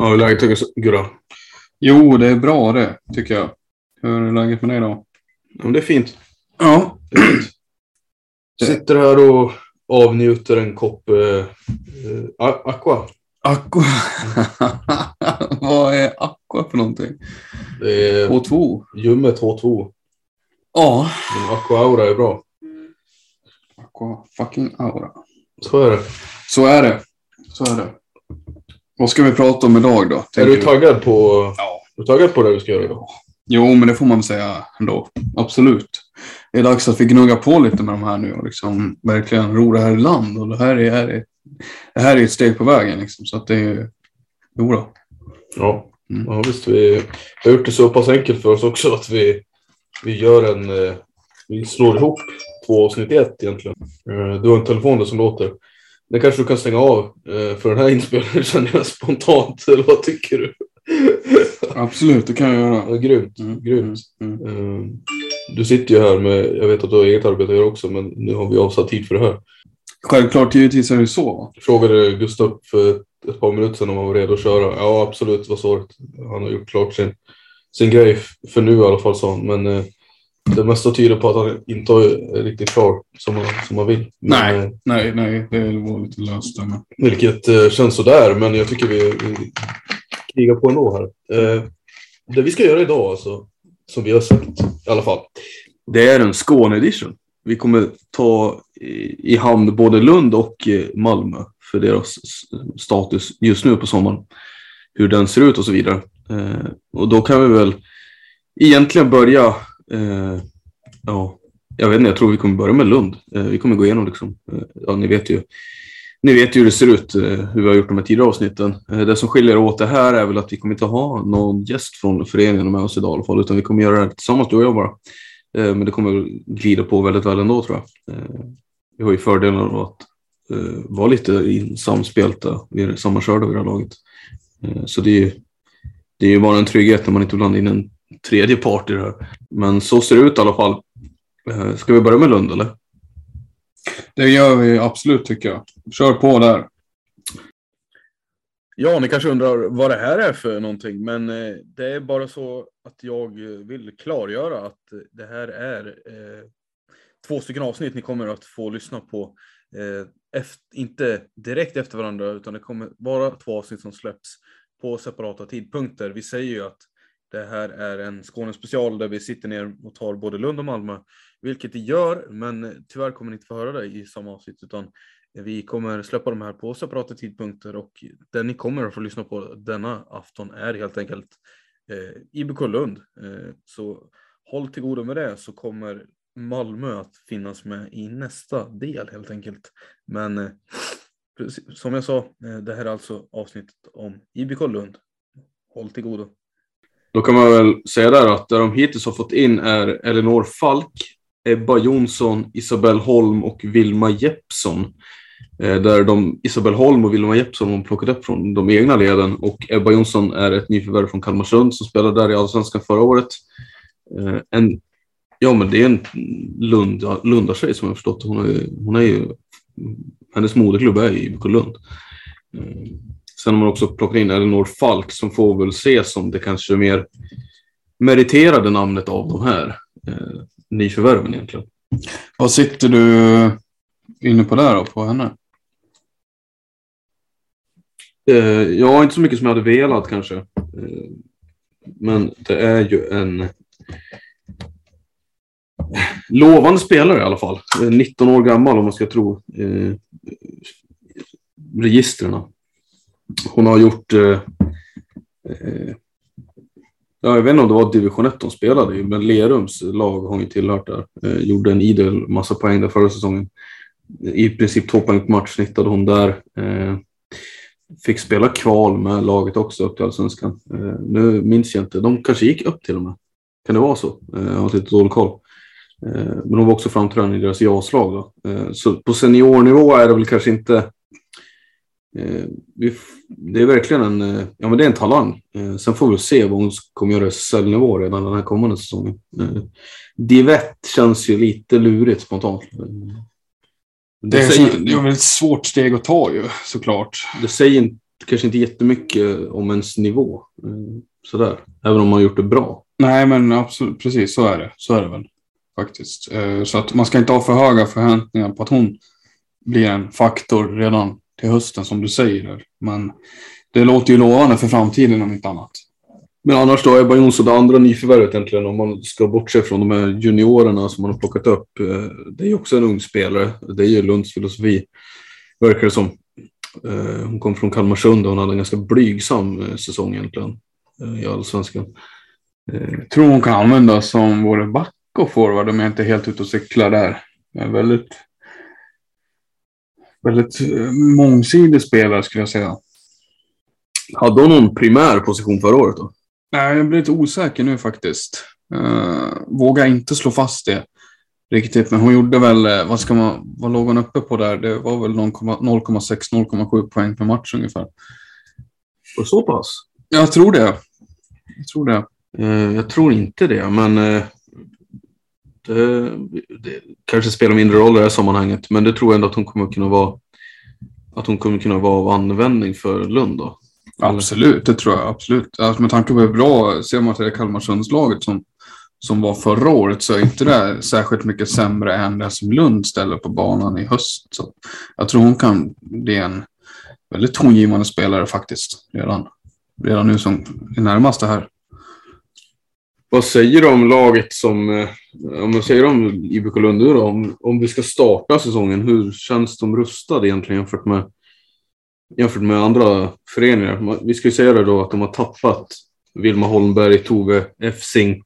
Ja, hur är läget tycker du, Gurra? Jo, det är bra det, tycker jag. Hur är läget med dig då? Ja, det är fint. Ja. Det är fint. Sitter här och avnjuter en kopp eh, eh, aqua. Aqua. Vad är Aqua för någonting? Det är H2? Jumme 2-2. Ja. Men Aqua Aura är bra. Aqua fucking aura. Så är det. Så är det. Så är det. Vad ska vi prata om idag då? Är du taggad på, Ja. du taggad på det vi ska göra idag? Jo, men det får man säga ändå. Absolut. Det är dags att vi gnuggar på lite med de här nu och liksom verkligen ro det här i land. Och det här är, är, det här är ett steg på vägen liksom. Så att det är ju... Jo då. Ja. Mm. ja visst. Vi har gjort det så pass enkelt för oss också att vi, vi gör en... eh, Vi slår ihop två avsnitt i ett egentligen. Eh, Du har en telefon där som låter. Det kanske du kan stänga av eh, för den här inspelningen känner jag spontant. Eller vad tycker du? Absolut, det kan jag göra. Ja, grymt. Mm, grymt. mm, Eh, Du sitter ju här med, jag vet att du har eget arbete att göra också, men nu har vi avsatt tid för det här. Självklart, givetvis är det så. Jag frågade Gustav för ett, par minuter sedan om han var redo att köra. Ja, absolut, var svaret. Han har gjort klart sin, sin grej, för nu i alla fall, sa han. Men eh, det mesta tyder på att han inte är riktigt klar som han, som han vill. Men, Nej. eh, Nej, nej, det var lite löst där med. Vilket eh, känns sådär, men jag tycker vi, vi krigar på ändå här. Eh, det vi ska göra idag, alltså, som vi har sagt i alla fall, det är en Skåne edition. Vi kommer ta i, i hamn både Lund och eh, Malmö för deras status just nu på sommaren. Hur den ser ut och så vidare. Eh, och då kan vi väl egentligen börja, eh, ja, jag vet inte, jag tror vi kommer börja med Lund. Eh, vi kommer gå igenom liksom, eh, ja ni vet ju, ni vet ju hur det ser ut, eh, hur vi har gjort de här tidigare avsnitten. Eh, det som skiljer åt det här är väl att vi kommer inte ha någon gäst från föreningen med oss idag i alla fall, utan vi kommer göra det här tillsammans, du och jag bara. Eh, men det kommer glida på väldigt väl ändå tror jag. Eh, vi har ju fördelen av att eh, vara lite samspelta, vi är sammankörda vid det här laget. Eh, så det är ju det är ju bara en trygghet när man inte blandar in en tredje part i det här. Men så ser det ut i alla fall. Eh, Ska vi börja med Lund eller? Det gör vi absolut tycker jag. Kör på där. Ja, ni kanske undrar vad det här är för någonting, men eh, det är bara så att jag vill klargöra att det här är eh, två stycken avsnitt ni kommer att få lyssna på. Eh, efter, inte direkt efter varandra, utan det kommer vara två avsnitt som släpps på separata tidpunkter. Vi säger ju att det här är en Skåne special där vi sitter ner och tar både Lund och Malmö, vilket det gör, men tyvärr kommer ni inte få höra det i samma avsnitt, utan vi kommer släppa de här på separata tidpunkter och den ni kommer att få lyssna på denna afton är helt enkelt eh, IBK Lund. Eh, så håll till godo med det så kommer Malmö att finnas med i nästa del helt enkelt. Men eh, som jag sa, eh, det här är alltså avsnittet om IBK Lund. Håll till godo. Då kan man väl säga där att det de hittills har fått in är Elinor Falk, Ebba Jonsson, Isabell Holm och Vilma Jeppsson. Eh, där de, Isabel Holm och Vilma Jeppsson har plockat upp från de egna leden och Ebba Jonsson är ett nyförvärv från Kalmarsund som spelade där i Allsvenskan förra året. Eh, en, ja, men det är en Lund, Lundatjej som jag förstått. Hon är, hon är ju, hennes moderklubb är ju IBK Lund. Eh, Eh, Sen har man också plockat in Elinor Falk som får väl ses som det kanske mer meriterade namnet av de här eh, nyförvärven egentligen. Vad sitter du inne på där då, på henne? Eh, ja, inte så mycket som jag hade velat kanske. Eh, men det är ju en lovande spelare i alla fall. Eh, 19 år gammal om man ska tro eh, registren. Hon har gjort... Eh, eh, jag vet inte om det var division 1 hon spelade i, men Lerums lag har hon ju tillhört där. Eh, gjorde en idel massa poäng där förra säsongen. I princip två poäng på match snittade hon där. Eh, fick spela kval med laget också upp till Allsvenskan. Eh, nu minns jag inte. De kanske gick upp till och med. Kan det vara så? Eh, jag har lite dålig koll. Eh, men hon var också framträdande i deras JAS-lag. Eh, så på seniornivå är det väl kanske inte... Eh, det är verkligen en, eh, ja, men det är en talang. Eh, sen får vi se vad hon kommer göra i SSL-nivå redan den här kommande säsongen. Eh, Divett känns ju lite lurigt spontant. Det är, säger- det är väl ett svårt steg att ta ju, såklart. det säger kanske inte jättemycket om ens nivå. Sådär. Även om man har gjort det bra. Nej, men absolut, precis så är det. Så är det väl faktiskt. Så att man ska inte ha för höga förväntningar på att hon blir en faktor redan till hösten som du säger. Men det låter ju lovande för framtiden om inte annat. Men annars då, Ebba Jonsson, det andra nyförvärvet egentligen, om man ska bortse från de här juniorerna som man har plockat upp. eh, Det är ju också en ung spelare. Det är ju Lunds filosofi, verkar det som. Eh, Hon kom från Kalmarsund och hon hade en ganska blygsam eh, säsong egentligen i Allsvenskan. Jag tror hon kan användas som både back och forward om jag inte är helt ute och cyklar där. En väldigt, väldigt eh, mångsidig spelare skulle jag säga. Hade hon någon primär position förra året då? Nej, jag blir lite osäker nu faktiskt. Uh, vågar inte slå fast det riktigt, men hon gjorde väl, eh, vad ska man, vad låg hon uppe på där? Det var väl 0,6-0,7 poäng per match ungefär. Det så pass? Jag tror det. Jag tror det. Eh, Jag tror inte det, men eh, det, det kanske spelar mindre roll i det här sammanhanget. Men det tror jag ändå att hon kommer kunna vara att hon kommer kunna vara av användning för Lund då. Absolut, det tror jag absolut. Alltså, med tanke på hur bra, ser man till det Kalmarsundslaget som, som var förra året så är inte det särskilt mycket sämre än det som Lund ställer på banan i höst. Så jag tror hon kan bli en väldigt tongivande spelare faktiskt redan, redan nu som är närmast det här. Vad säger du om laget som, eh, om man säger om IBK Lund nu då, om, om vi ska starta säsongen, hur känns de rustade egentligen jämfört med, jämfört med andra föreningar? Vi ska ju säga det då att de har tappat Vilma Holmberg, Tove Efsing,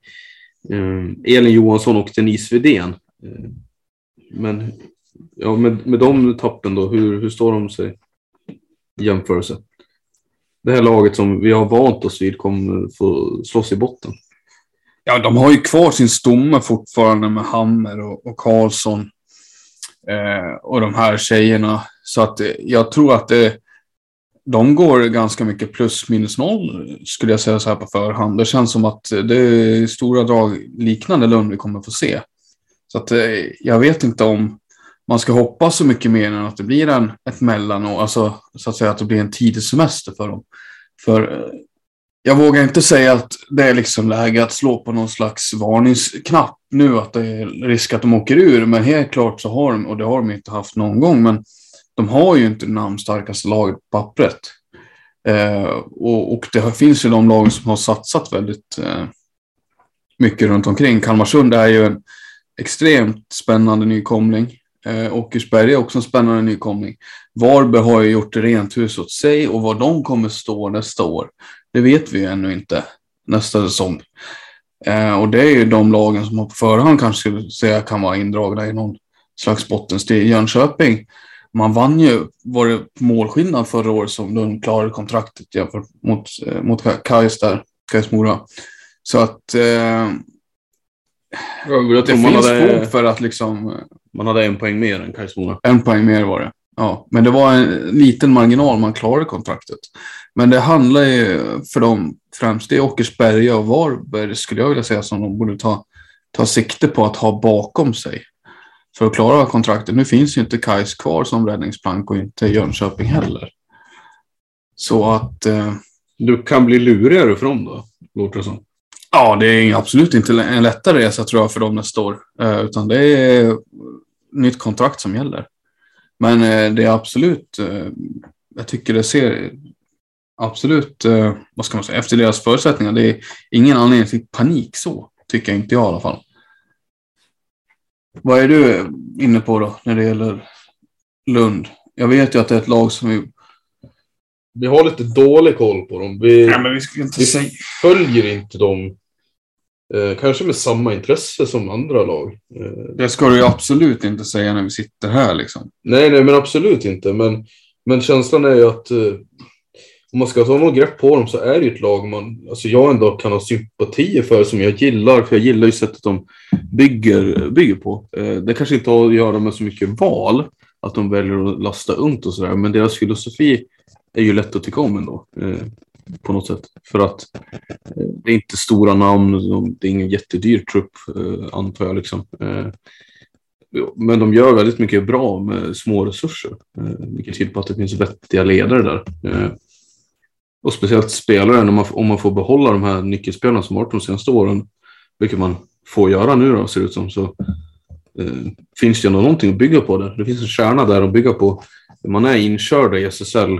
eh, Elin Johansson och Denise Widén. Eh, men ja, med, med de tappen då, hur, hur står de sig i jämförelse? Det här laget som vi har vant oss vid kommer få slåss i botten. Ja, de har ju kvar sin stomme fortfarande med Hammer och, och Karlsson. Eh, och de här tjejerna. Så att eh, jag tror att det, de går ganska mycket plus minus noll skulle jag säga så här på förhand. Det känns som att eh, det är i stora drag liknande Lund vi kommer få se. Så att jag vet inte om man ska hoppas så mycket mer än att det blir en, ett mellanår, alltså så att säga att det blir en tidig semester för dem. För jag vågar inte säga att det är liksom läge att slå på någon slags varningsknapp nu att det är risk att de åker ur. Men helt klart så har de, och det har de inte haft någon gång, men de har ju inte det namnstarkaste laget på pappret. Eh, och, och det finns ju de lag som har satsat väldigt eh, mycket runt omkring. Kalmarsund är ju en extremt spännande nykomling. Eh, Åkersberga är också en spännande nykomling. Varberg har ju gjort rent hus åt sig och var de kommer stå nästa år, det vet vi ju ännu inte nästa säsong. Eh, och det är ju de lagen som man på förhand kanske skulle säga kan vara indragna i någon slags bottenstrid. Jönköping, man vann ju, var det målskillnad förra året som de klarade kontraktet jämfört mot, eh, mot Kais där, Kais Mora. Så att eh, det finns hade, fog för att liksom eh, man hade en poäng mer än Kais Mora. en poäng mer var det. Ja, men det var en liten marginal man klarade kontraktet. Men det handlar ju för dem främst, det är Åkersberga och Varberg skulle jag vilja säga som de borde ta, ta sikte på att ha bakom sig. För att klara kontraktet. Nu finns ju inte Kais kvar som räddningsplank och inte Jönköping heller. Så att eh, Du kan bli lurigare för dem då, låter det som. Ja, det är absolut inte en lättare resa tror jag för dem nästa år. Eh, utan det är nytt kontrakt som gäller. Men eh, det är absolut, eh, jag tycker det ser absolut, vad ska man säga, efter deras förutsättningar. Det är ingen anledning till panik så, tycker jag inte jag i alla fall. Vad är du inne på då när det gäller Lund? Jag vet ju att det är ett lag som vi... Vi har lite dålig koll på dem. Vi, men vi ska inte vi följer inte dem eh, kanske med samma intresse som andra lag. Eh, Det ska du ju absolut inte säga när vi sitter här liksom. nej, nej, men absolut inte. Men, men känslan är ju att eh, om man ska ta något grepp på dem så är det ju ett lag man, alltså jag ändå kan ha sympatier för som jag gillar, för jag gillar ju sättet de bygger, bygger på. Eh, det kanske inte har att göra med så mycket val, att de väljer att lasta ungt och sådär, men deras filosofi är ju lätt att tycka om ändå. På något sätt. För att eh, det är inte stora namn, det är ingen jättedyr trupp eh, antar jag. Liksom. Eh, men de gör väldigt mycket bra med små resurser. Vilket tyder på att det finns vettiga ledare där. Och speciellt spelare, man, om man får behålla de här nyckelspelarna som varit de senaste åren, vilket man får göra nu då, ser det ut som, så eh, finns det ändå någonting att bygga på där. Det finns en kärna där att bygga på. Man är inkörda i SSL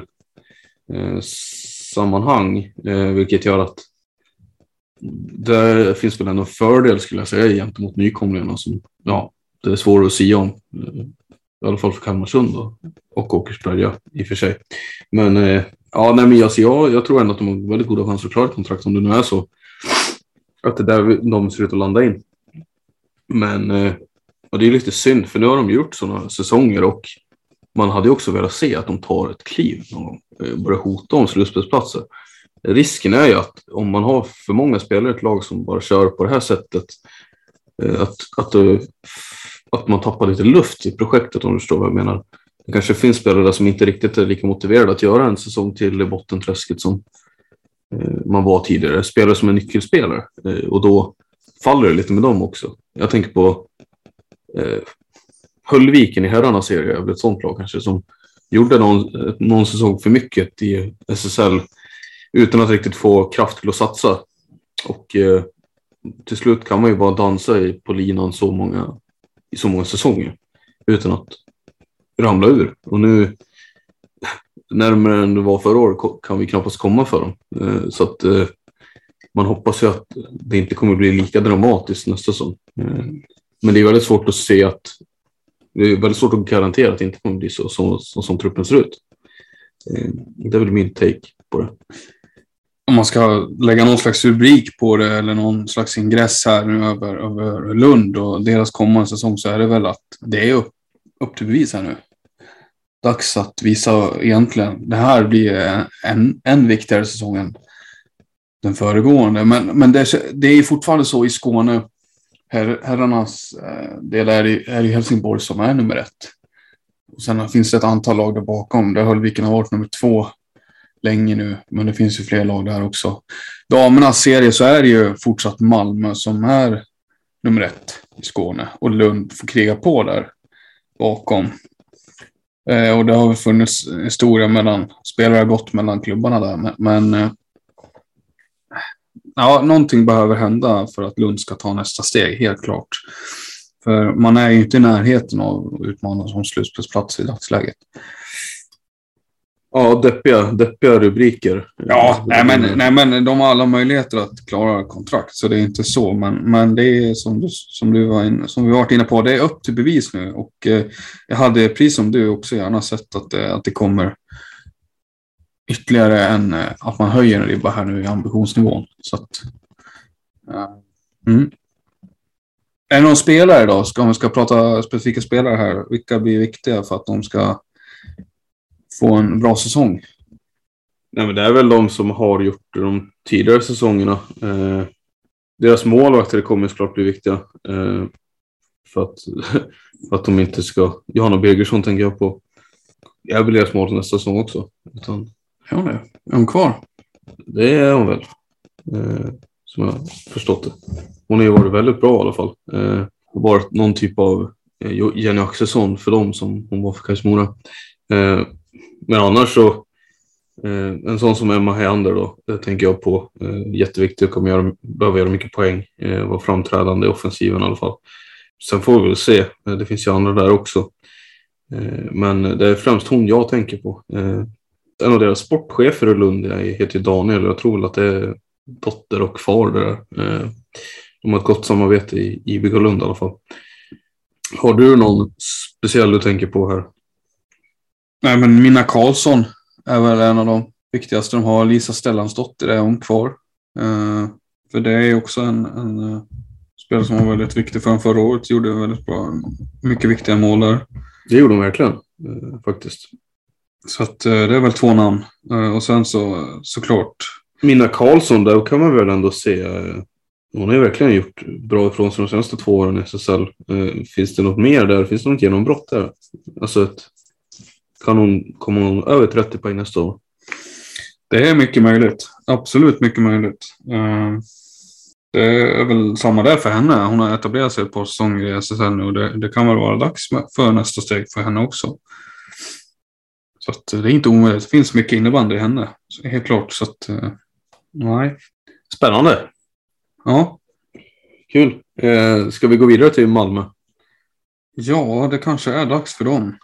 eh, sammanhang, eh, vilket gör att det finns väl ändå en fördel skulle jag säga gentemot nykomlingarna som, ja, det är svårare att säga om. Eh, I alla fall för Kalmarsund då, och Åkersberga i och för sig. Men eh, ja, nej, men alltså, jag, jag tror ändå att de har väldigt goda chanser att klara ett kontrakt om det nu är så. Att det är där de ser ut att landa in. Men eh, och det är lite synd, för nu har de gjort sådana säsonger och man hade ju också velat se att de tar ett kliv någon gång. och Börjar hota om slutspelsplatser. Risken är ju att om man har för många spelare i ett lag som bara kör på det här sättet, eh, att, att, eh, att man tappar lite luft i projektet om du förstår vad jag menar. Det kanske finns spelare som inte riktigt är lika motiverade att göra en säsong till i bottenträsket som man var tidigare. Spelare som är nyckelspelare och då faller det lite med dem också. Jag tänker på Höllviken i herrarnas serie, är väl ett sånt lag kanske, som gjorde någon, någon säsong för mycket i SSL utan att riktigt få kraft till att satsa. Och eh, till slut kan man ju bara dansa i, på linan så många, i så många säsonger utan att ramla ur. Och nu, närmare än det var förra året, kan vi knappast komma för dem. Eh, så att eh, man hoppas ju att det inte kommer bli lika dramatiskt nästa säsong. Eh, men det är väldigt svårt att se att det är väldigt svårt att garantera att det inte kommer bli så som, som, som truppen ser ut. Eh, det är väl min take på det. Om man ska lägga någon slags rubrik på det eller någon slags ingress här nu över, över Lund och deras kommande säsong så är det väl att det är upp, upp till bevis här nu. Dags att visa egentligen. Det här blir en, en viktigare säsong än den föregående. Men, men det, det är fortfarande så i Skåne. Her, herrarnas eh, del är i, är i Helsingborg som är nummer ett. Och sen finns det ett antal lag där bakom. Där Höllviken har varit nummer två länge nu, men det finns ju fler lag där också. Damernas serie så är det ju fortsatt Malmö som är nummer ett i Skåne och Lund får kriga på där bakom. Eh, och det har funnits historia mellan, spelare har gått mellan klubbarna där, men, men eh, ja, någonting behöver hända för att Lund ska ta nästa steg, helt klart. För man är ju inte i närheten av att utmana som slutspelsplats i dagsläget. Ja, deppiga, deppiga rubriker. Ja, nej men, nej men de har alla möjligheter att klara kontrakt, så det är inte så. Men, men det är som, du, som, du var in, som vi varit inne på, det är upp till bevis nu. Och eh, jag hade, precis som du, också gärna sett att det, att det kommer ytterligare en, eh, att man höjer en ribba här nu i ambitionsnivån. Så att, eh, mm. Är det någon spelare då? Ska, om vi ska prata specifika spelare här, vilka blir viktiga för att de ska få en bra säsong? Nej, men det är väl de som har gjort det de tidigare säsongerna. Eh, deras målvakter kommer såklart bli viktiga. Eh, för, att, för att de inte ska... Johanna Birgersson tänker jag på. Jag vill deras mål nästa säsong också. Utan, är hon det? Är hon kvar? Det är hon väl. Eh, som jag förstått det. Hon har ju varit väldigt bra i alla fall. Eh, varit någon typ av eh, Jenny Axelsson för dem som hon var för Kajsmora. Eh, men annars så, eh, en sån som Emma Heander då, det tänker jag på. Eh, jätteviktig, kommer göra, behöva göra mycket poäng, eh, vara framträdande i offensiven i alla fall. Sen får vi väl se, eh, det finns ju andra där också. Eh, men det är främst hon jag tänker på. Eh, Eh, en av deras sportchefer i Lund heter Daniel och jag tror väl att det är dotter och far där. De har ett gott samarbete i IBK Lund i alla fall. Har du någon speciell du tänker på här? Nej, men Minna Karlsson är väl en av de viktigaste de har. Lisa Stellansdotter är hon kvar. Uh, för det är också en, en uh, spelare som var väldigt viktig för förra året. Gjorde väldigt bra, mycket viktiga mål där. Det gjorde hon verkligen, faktiskt. Så att det är väl två namn. och sen så såklart. Minna Karlsson, där kan man väl ändå se. hon har ju verkligen gjort bra ifrån sig de senaste två åren i SSL. finns det något mer där? Finns det något genombrott där? Alltså ett kan hon, hon över 30 poäng nästa år? Det är mycket möjligt. Absolut mycket möjligt. Det är väl samma där för henne. Hon har etablerat sig ett par säsonger i SSL nu och det, det, kan väl vara dags för nästa steg för henne också. Så att det är inte omöjligt. Det finns mycket innebandy i henne. Helt klart. Så att, uh, nej. Spännande. Ja. Kul. Eh, ska vi gå vidare till Malmö? Ja, det kanske är dags för dem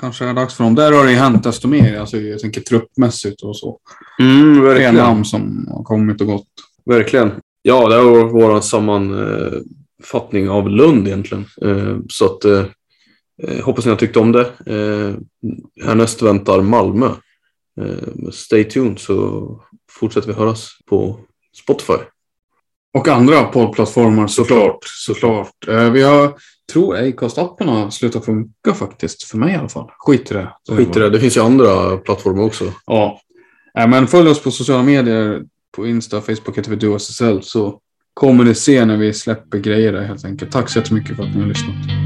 kanske är dags för dem. Där har det ju hänt desto mer. Alltså, jag tänker truppmässigt och så. Mm, verkligen. Fler namn som har kommit och gått. Verkligen. Ja, det har varit vår sammanfattning av Lund egentligen. Eh, så att eh, eh, hoppas ni har tyckt om det. Härnäst väntar Malmö. Stay tuned så fortsätter vi höras på Spotify. Och andra poddplattformar såklart. såklart. Vi har tror Acast-appen har slutat funka faktiskt. För mig i alla fall. Skit i det. Skit i det. Det finns ju andra plattformar också. Ja. Äh, men följ oss på sociala medier. På Insta, Facebook heter vi DuoSSL. Så kommer ni se när vi släpper grejer där helt enkelt. Tack så jättemycket för att ni har lyssnat.